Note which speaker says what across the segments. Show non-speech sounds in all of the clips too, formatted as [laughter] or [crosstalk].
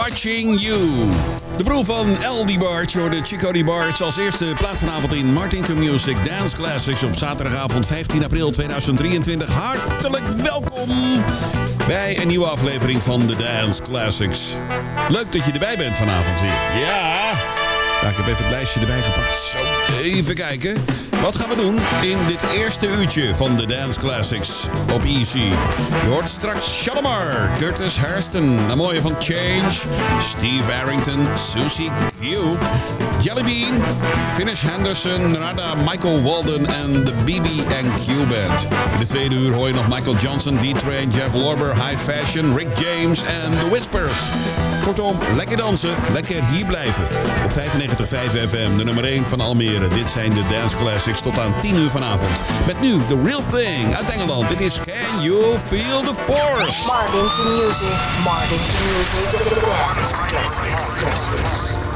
Speaker 1: Watching you.
Speaker 2: De broer van L.D. Barge, hoorde Chico D. Barge als eerste plaat vanavond in Martin to Music Dance Classics op zaterdagavond 15 april 2023. Hartelijk welkom bij een nieuwe aflevering van de Dance Classics. Leuk dat je erbij bent vanavond weer. Ja, heb even het lijstje erbij gepakt. Zo, even kijken. Wat gaan we doen in dit eerste uurtje van de Dance Classics op Easy? Je hoort straks Shalimar, Curtis Hairston, een mooie van Change, Steve Arrington, Susie Q, Jellybean, Finnish Henderson, Rada, Michael Walden en de BB&Q Band. In de tweede uur hoor je nog Michael Johnson, D-Train, Jeff Lorber, High Fashion, Rick James en The Whispers. Kortom, lekker dansen, lekker hier blijven. Op 95.5 FM, de nummer 1 van Almere. Dit zijn de Dance Classics tot aan 10 uur vanavond. Met nu The Real Thing uit Engeland. Dit is Can You Feel the Force?
Speaker 3: Martin to music. Martin to music. Dance classics. classics.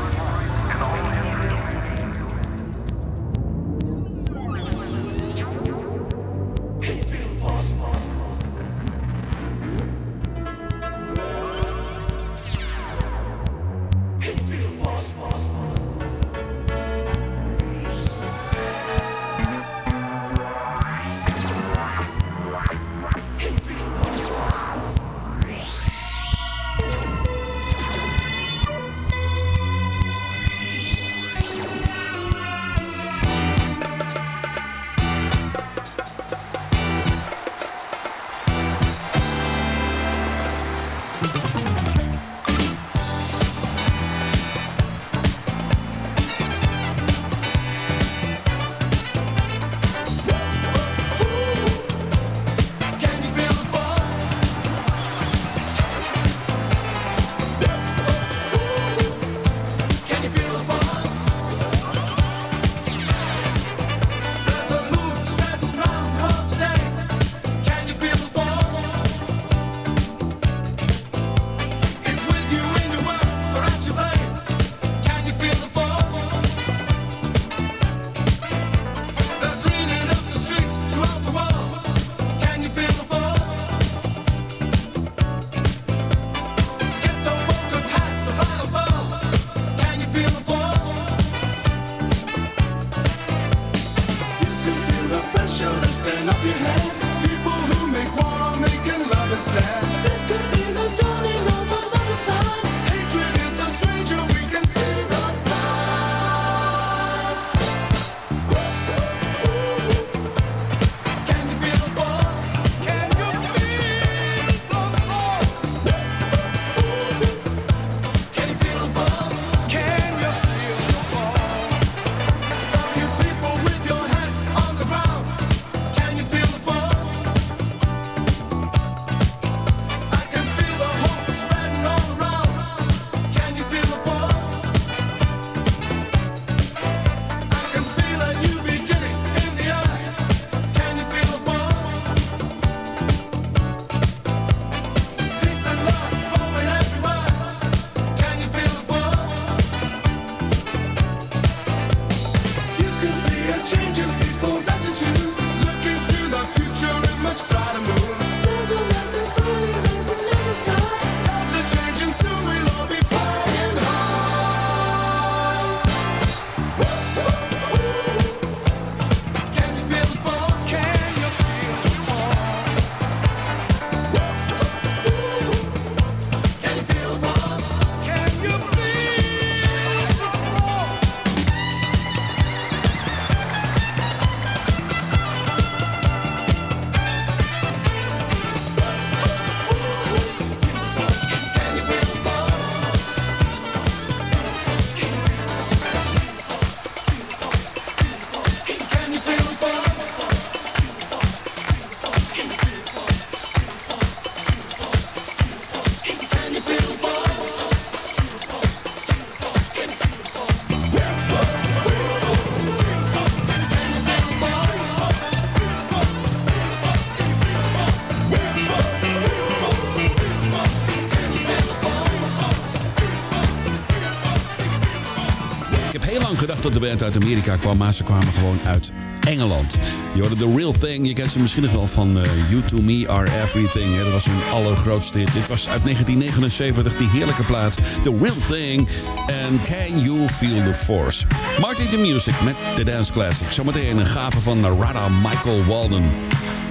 Speaker 2: dat de band uit Amerika kwam, maar ze kwamen gewoon uit
Speaker 3: Engeland. Je hoorde The Real Thing. Je kent ze misschien nog wel van eh, You To Me Are Everything. Dat was hun allergrootste hit. Dit was uit 1979, die heerlijke plaat The Real Thing. En Can You Feel The Force? Martin the Music met The Dance Classic. Zometeen een gave van Narada Michael Walden.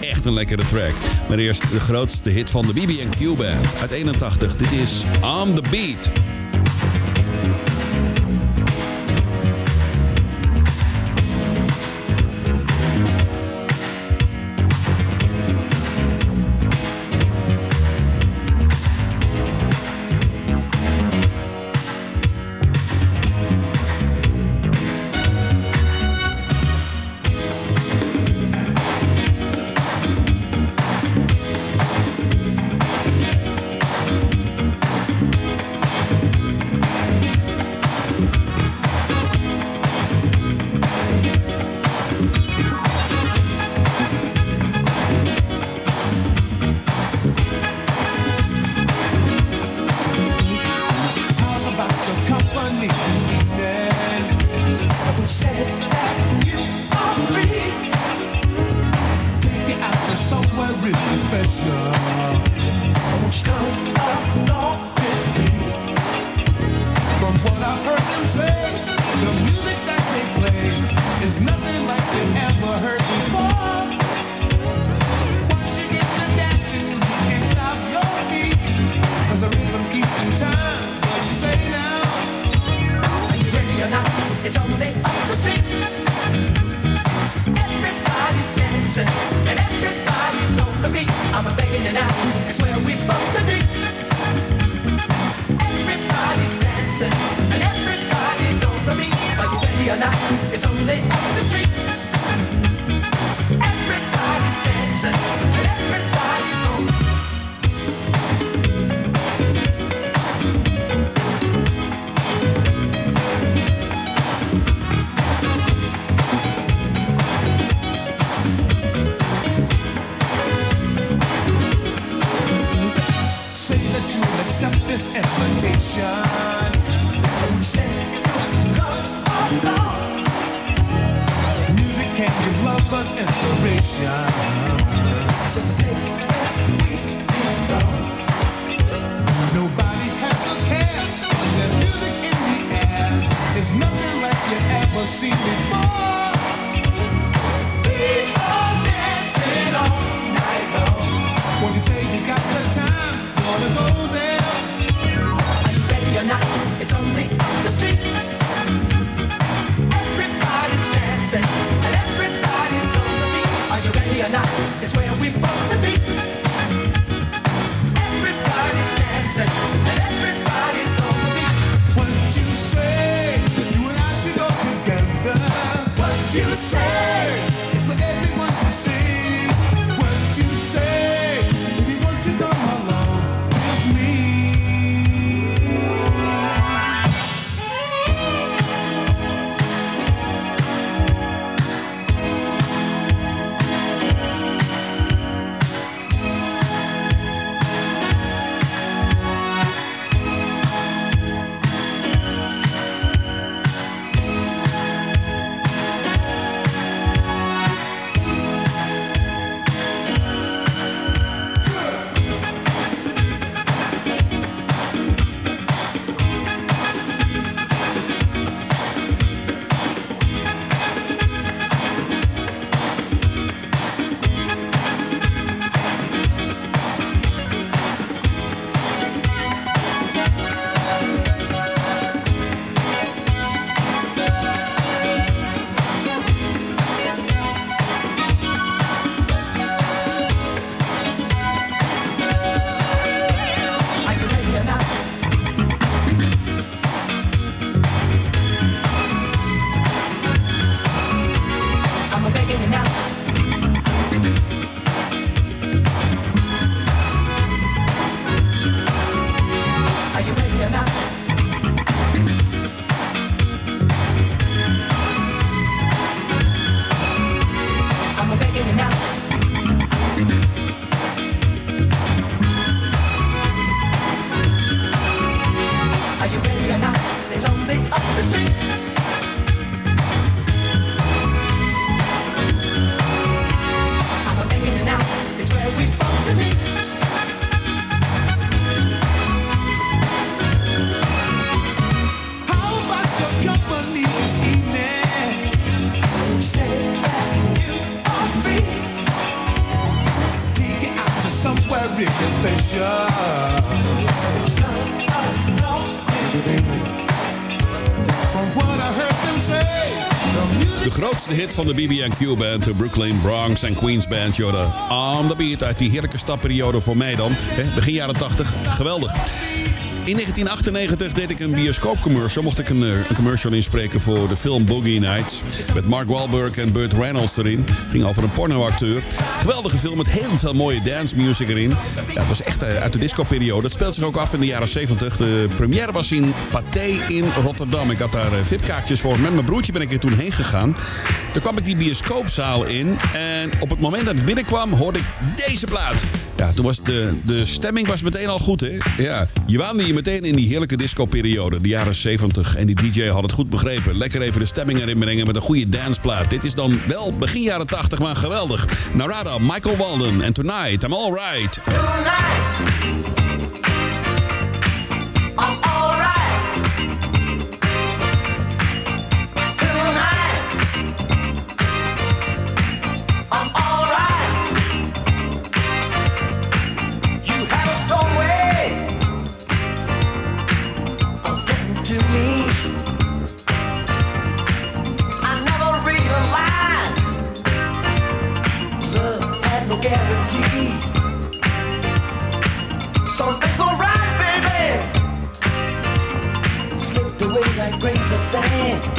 Speaker 3: Echt een lekkere track. Maar eerst de grootste hit van de BB&Q Band uit 81. Dit is On The Beat.
Speaker 2: Van de BB&Q Band, de Brooklyn Bronx en Queens Band, Jordan. On the Beat uit die heerlijke stapperiode voor mij dan. Begin jaren 80, geweldig. In 1998 deed ik een bioscoopcommercial. Mocht ik een, eh, een commercial inspreken voor de film Boogie Nights. Met Mark Wahlberg en Burt Reynolds erin. Ging over een pornoacteur. Geweldige film met heel veel mooie dance music erin. Ja, het was echt eh, uit de discoperiode. Het speelt zich ook af in de jaren 70. De première was in Pathé in Rotterdam. Ik had daar eh, VIP-kaartjes voor. Met mijn broertje ben ik er toen heen gegaan. Toen kwam ik die bioscoopzaal in. En op het moment dat ik binnenkwam hoorde ik deze plaat. Ja, toen was de, de stemming was meteen al goed, hè? Ja, je waande je meteen in die heerlijke disco-periode, de jaren 70. En die DJ had het goed begrepen. Lekker even de stemming erin brengen met een goede danceplaat. Dit is dan wel begin jaren 80, maar geweldig. Narada, Michael Walden en Tonight, I'm Alright.
Speaker 4: I'm like grains of sand.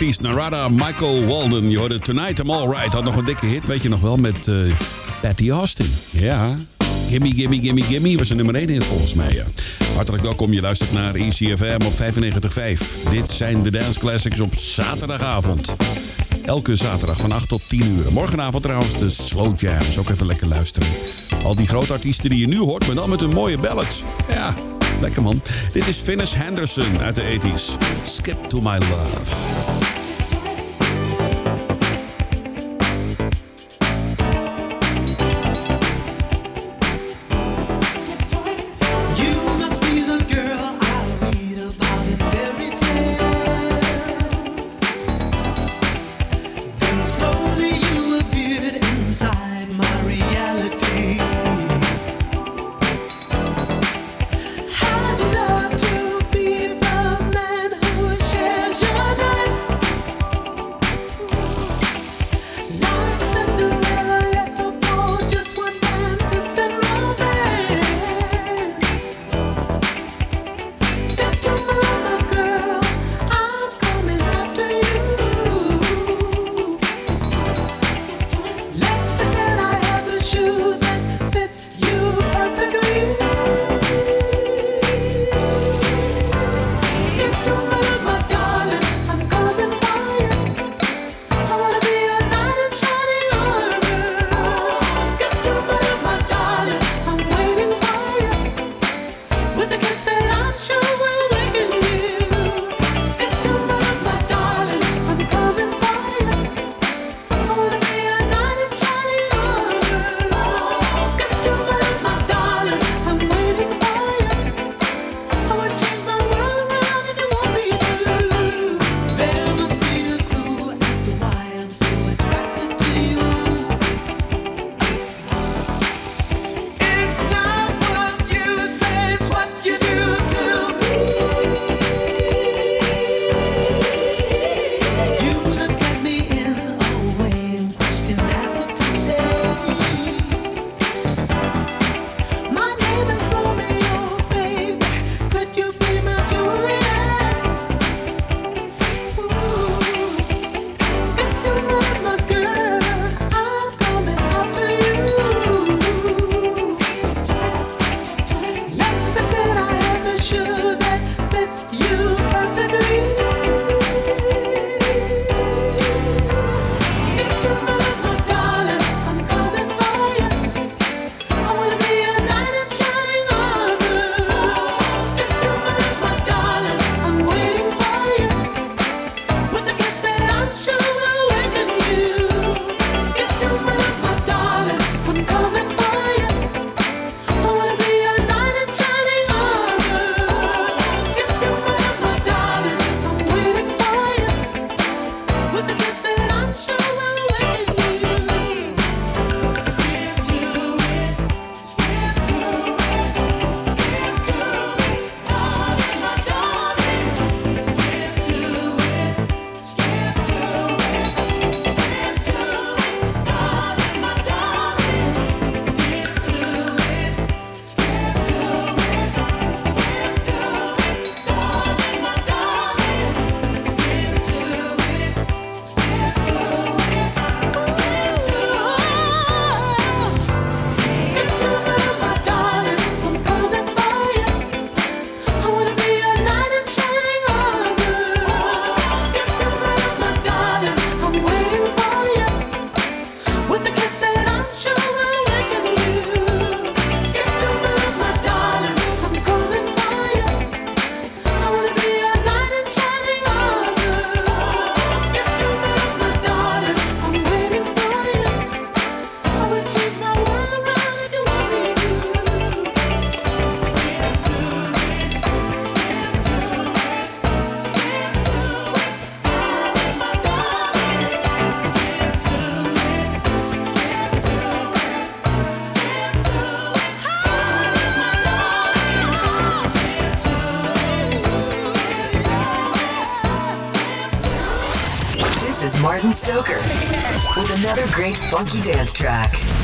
Speaker 4: Artiest Narada, Michael Walden. Je hoorde Tonight I'm Alright. Had nog een dikke hit, weet je nog wel, met uh, Patty Austin. Ja. Gimme, gimme, gimme, gimme was een nummer 1 hit volgens mij. Hartelijk welkom, je luistert naar ECFM op 95.5. Dit zijn de Dance Classics op zaterdagavond. Elke zaterdag van 8 tot 10 uur. Morgenavond trouwens de Slow Jams. Ook even lekker luisteren. Al die grote artiesten die je nu hoort, maar dan met een mooie ballads. Ja, Lekker man. Dit is Finnish Henderson uit de 80s. Skip to my love.
Speaker 5: Another great funky dance track.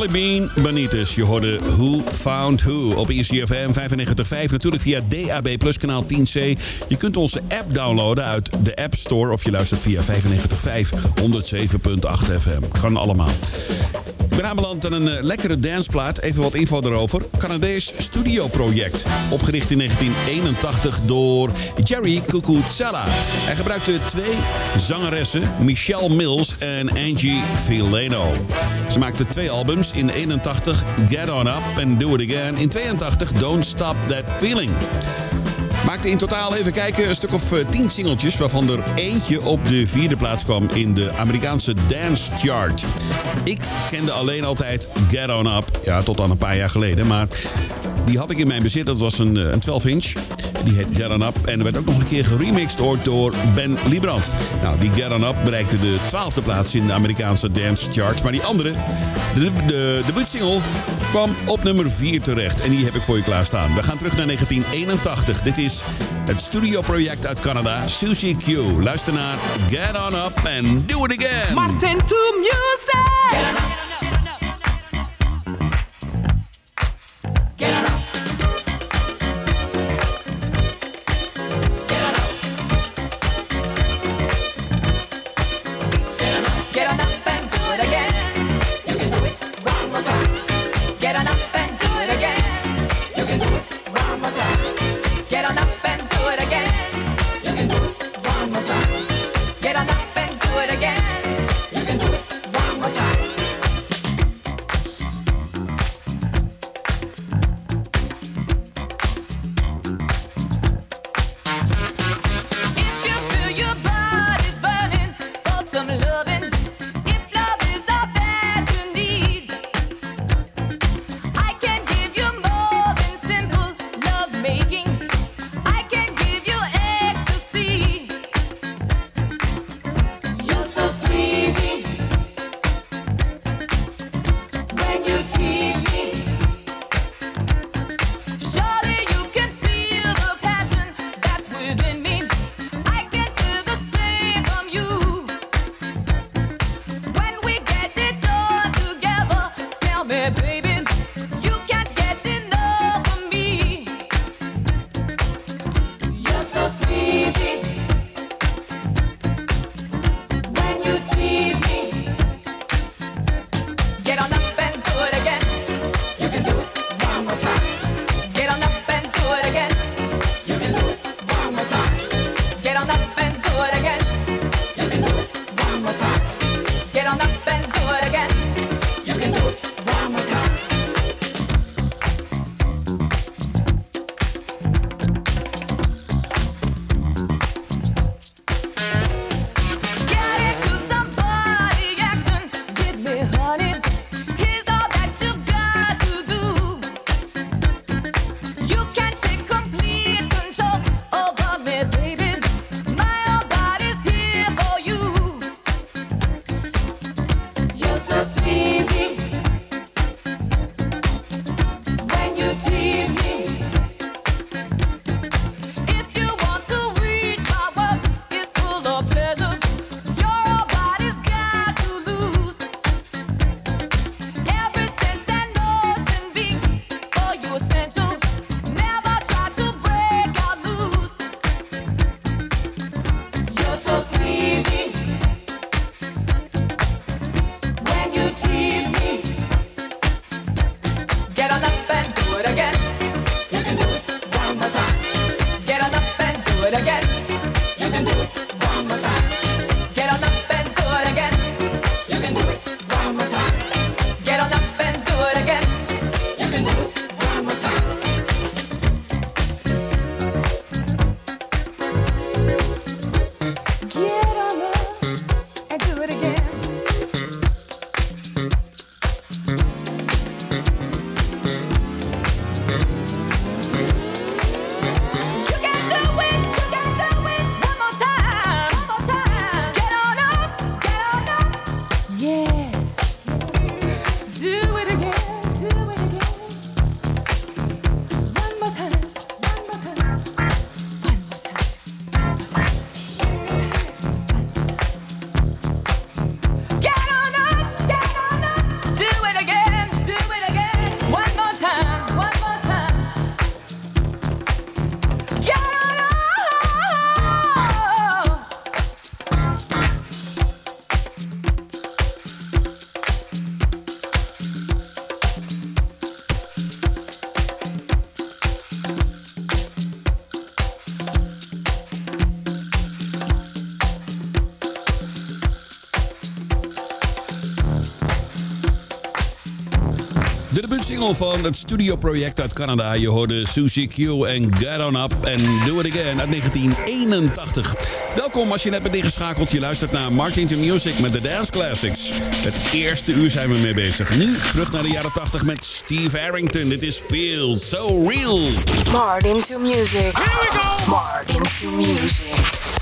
Speaker 2: Jellybean Benitez. Je hoorde Who Found Who op E ECFM 95.5. Natuurlijk via DAB Plus kanaal 10C. Je kunt onze app downloaden uit de App Store. Of je luistert via 95.5 107.8 FM. Kan allemaal. Ben aanbeland aan een eh, lekkere danceplaat. Even wat info erover. Canadees studioproject. Opgericht in 1981 door Jerry Cucuzzella. Hij gebruikte twee zangeressen, Michelle Mills en Angie Fileno. Ze maakten twee albums. In 81 Get On Up and Do It Again. In 82 Don't Stop That Feeling. Maakte in totaal, even kijken, een stuk of eh, tien singeltjes... waarvan er eentje op de vierde plaats kwam in de Amerikaanse Dance Chart. Ik kende alleen altijd Get On Up, ja, tot aan een paar jaar geleden. Maar die had ik in mijn bezit, dat was een, eh, een 12-inch. Die heet Get On Up en er werd ook nog een keer geremixed door Ben Librand. Nou, die Get On Up bereikte de twaalfde plaats in de Amerikaanse Dance Chart. Maar die andere, de, de debuutsingle, kwam op nummer 4 terecht. En die heb ik voor je klaarstaan. We gaan terug naar 1981. Dit is het studioproject uit Canada, Sushi Q. Luister naar Get On Up and Do It Again.
Speaker 6: Martin to music.
Speaker 2: Single van het studioproject uit Canada. Je hoorde Susie Q en Get On Up and Do It Again uit 1981. Welkom als je net bent ingeschakeld. Je luistert naar Martin to Music met de Dance Classics. Het eerste uur zijn we mee bezig. Nu terug naar de jaren 80 met Steve Harrington. Dit is Feel So Real.
Speaker 4: Martin to music. Here we go. Martin to music.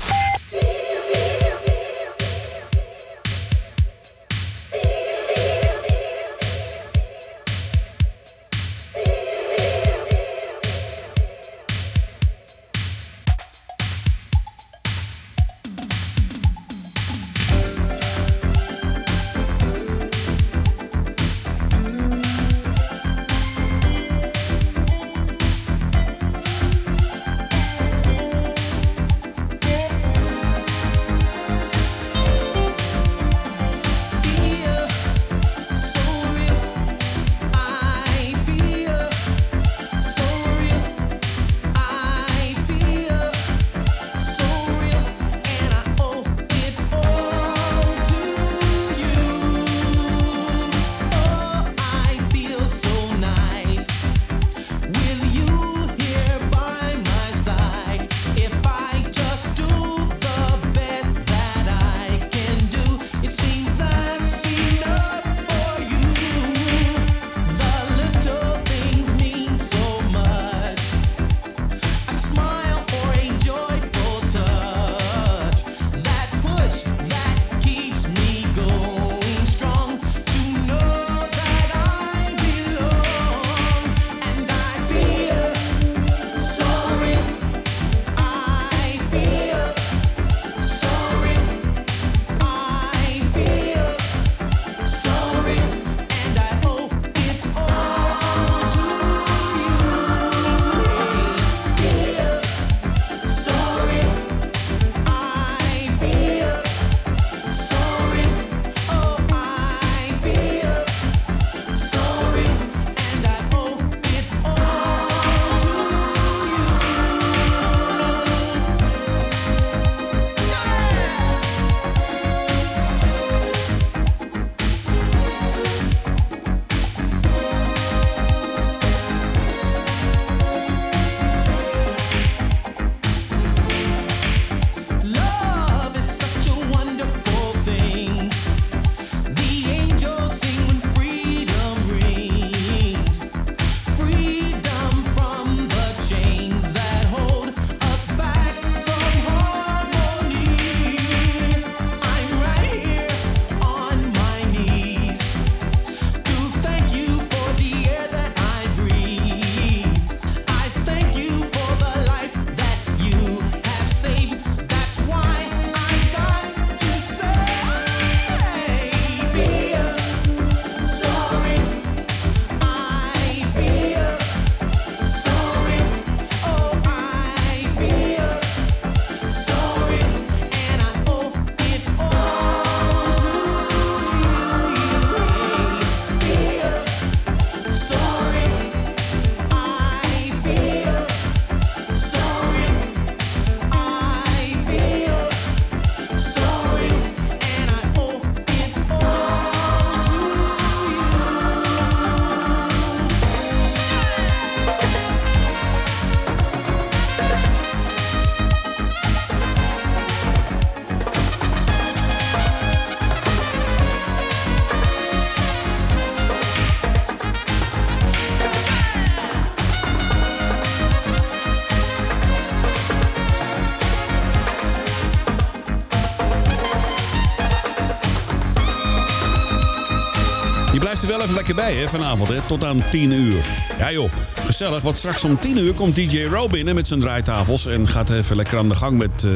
Speaker 2: Er lekker bij, vanavond, hè, tot aan 10 uur. Ja joh, gezellig, want straks om 10 uur komt DJ Ro binnen met zijn draaitafels... en gaat even lekker aan de gang met eh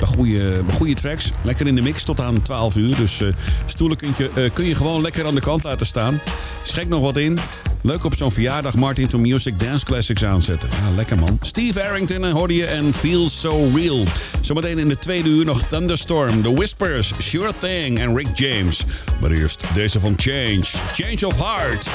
Speaker 2: bij goede, goede tracks. Lekker in de mix tot aan 12 uur. Dus eh, stoelen kun je, eh, kun je gewoon lekker aan de kant laten staan. Schenk nog wat in. Leuk op zo'n verjaardag Martin to Music Dance Classics aanzetten. Ja, lekker man. Steve Harrington eh, hoorde je en Feel So Real. Zometeen in de tweede uur nog Thunderstorm, The Whispers, Sure Thing en Rick James. Maar eerst deze van Change. Change of Heart.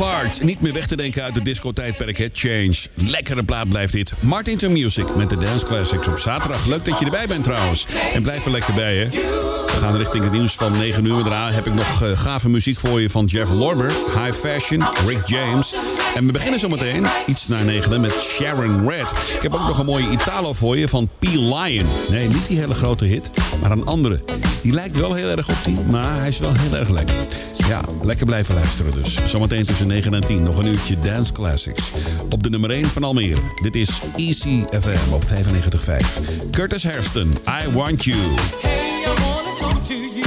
Speaker 7: Heart.
Speaker 2: Niet meer weg te denken uit de discotijdperk, het Change. Lekkere plaat blijft dit. Martin to Music met de Dance Classics op zaterdag. Leuk dat je erbij bent trouwens. En blijf er lekker bij, hè. We gaan richting het nieuws van 9 uur. Maar daarna heb ik nog eh, gave muziek voor je van Jeff Lorber, High Fashion, Rick James. En we beginnen zometeen, iets na 9 met Sharon Red. Ik heb ook nog een mooie Italo voor je van P. Lion. Nee, niet die hele grote hit, maar een andere. Die lijkt wel heel erg op die, maar hij is wel heel erg lekker. Ja, lekker blijven luisteren dus. Zometeen tussen 9 en 10 nog een uurtje Dance Classics. Op de nummer 1 van Almere. Dit is Easy FM op 95.5. Curtis Hairston, I Want You.
Speaker 8: Hey, I wanna talk to you.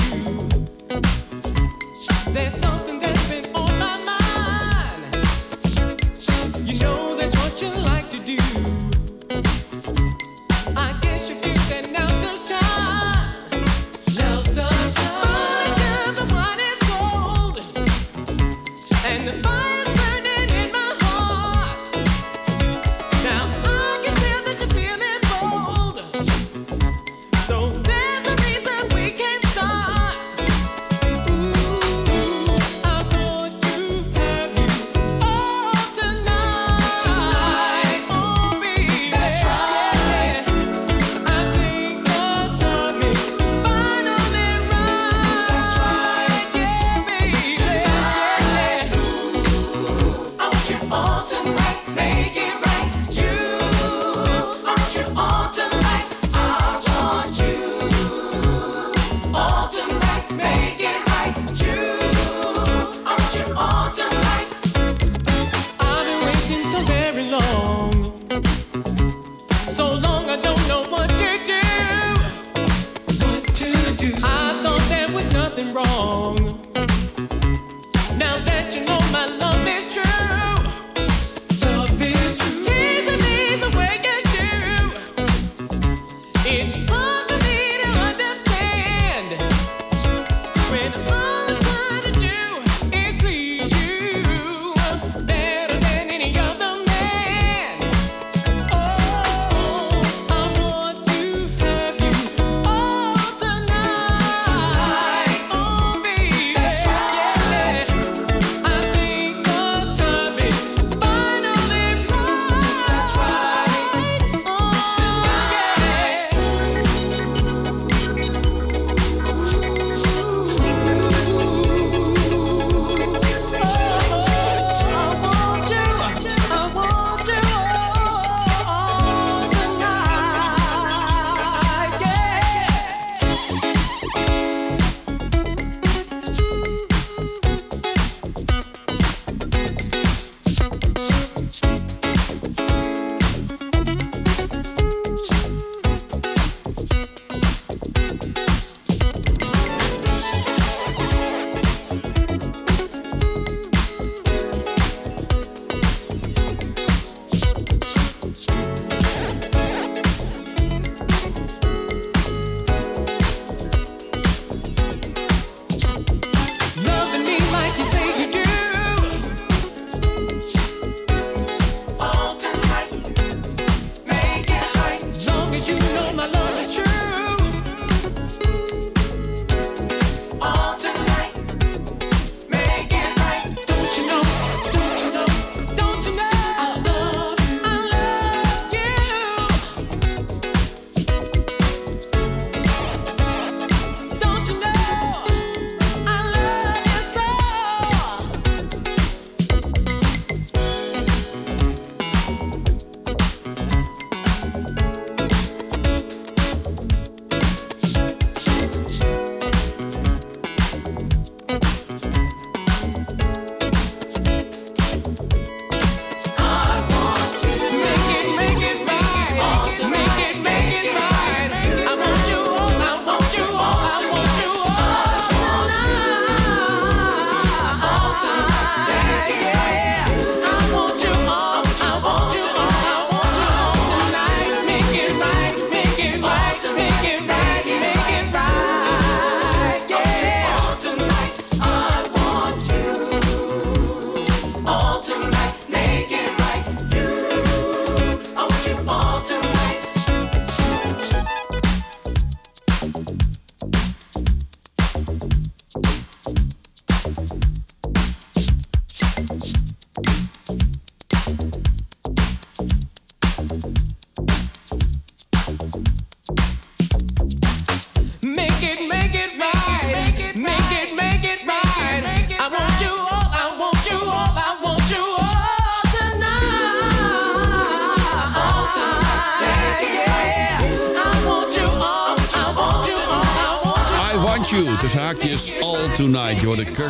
Speaker 8: There's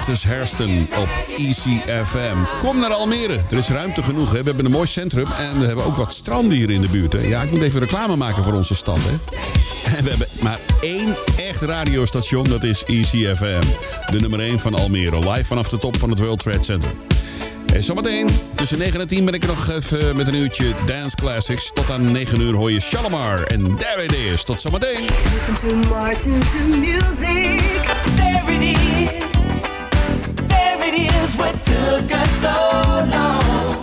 Speaker 2: Curtis Hersten op ECFM. Kom naar Almere. Er is ruimte genoeg. Hè? We hebben een mooi centrum en we hebben ook wat stranden hier in de buurt. Hè? Ja, ik moet even reclame maken voor onze stad. Hè? En [laughs] we hebben maar één echt radiostation. Dat is ECFM. De nummer 1 van Almere. Live vanaf de top van het World Trade Center. En zometeen tussen 9 en 10 ben ik nog even met een uurtje Dance Classics. Tot aan 9 uur hoor je Shalimar. En there it is. Tot zometeen.
Speaker 4: Listen to Martin to music. There it is. is what took us so long.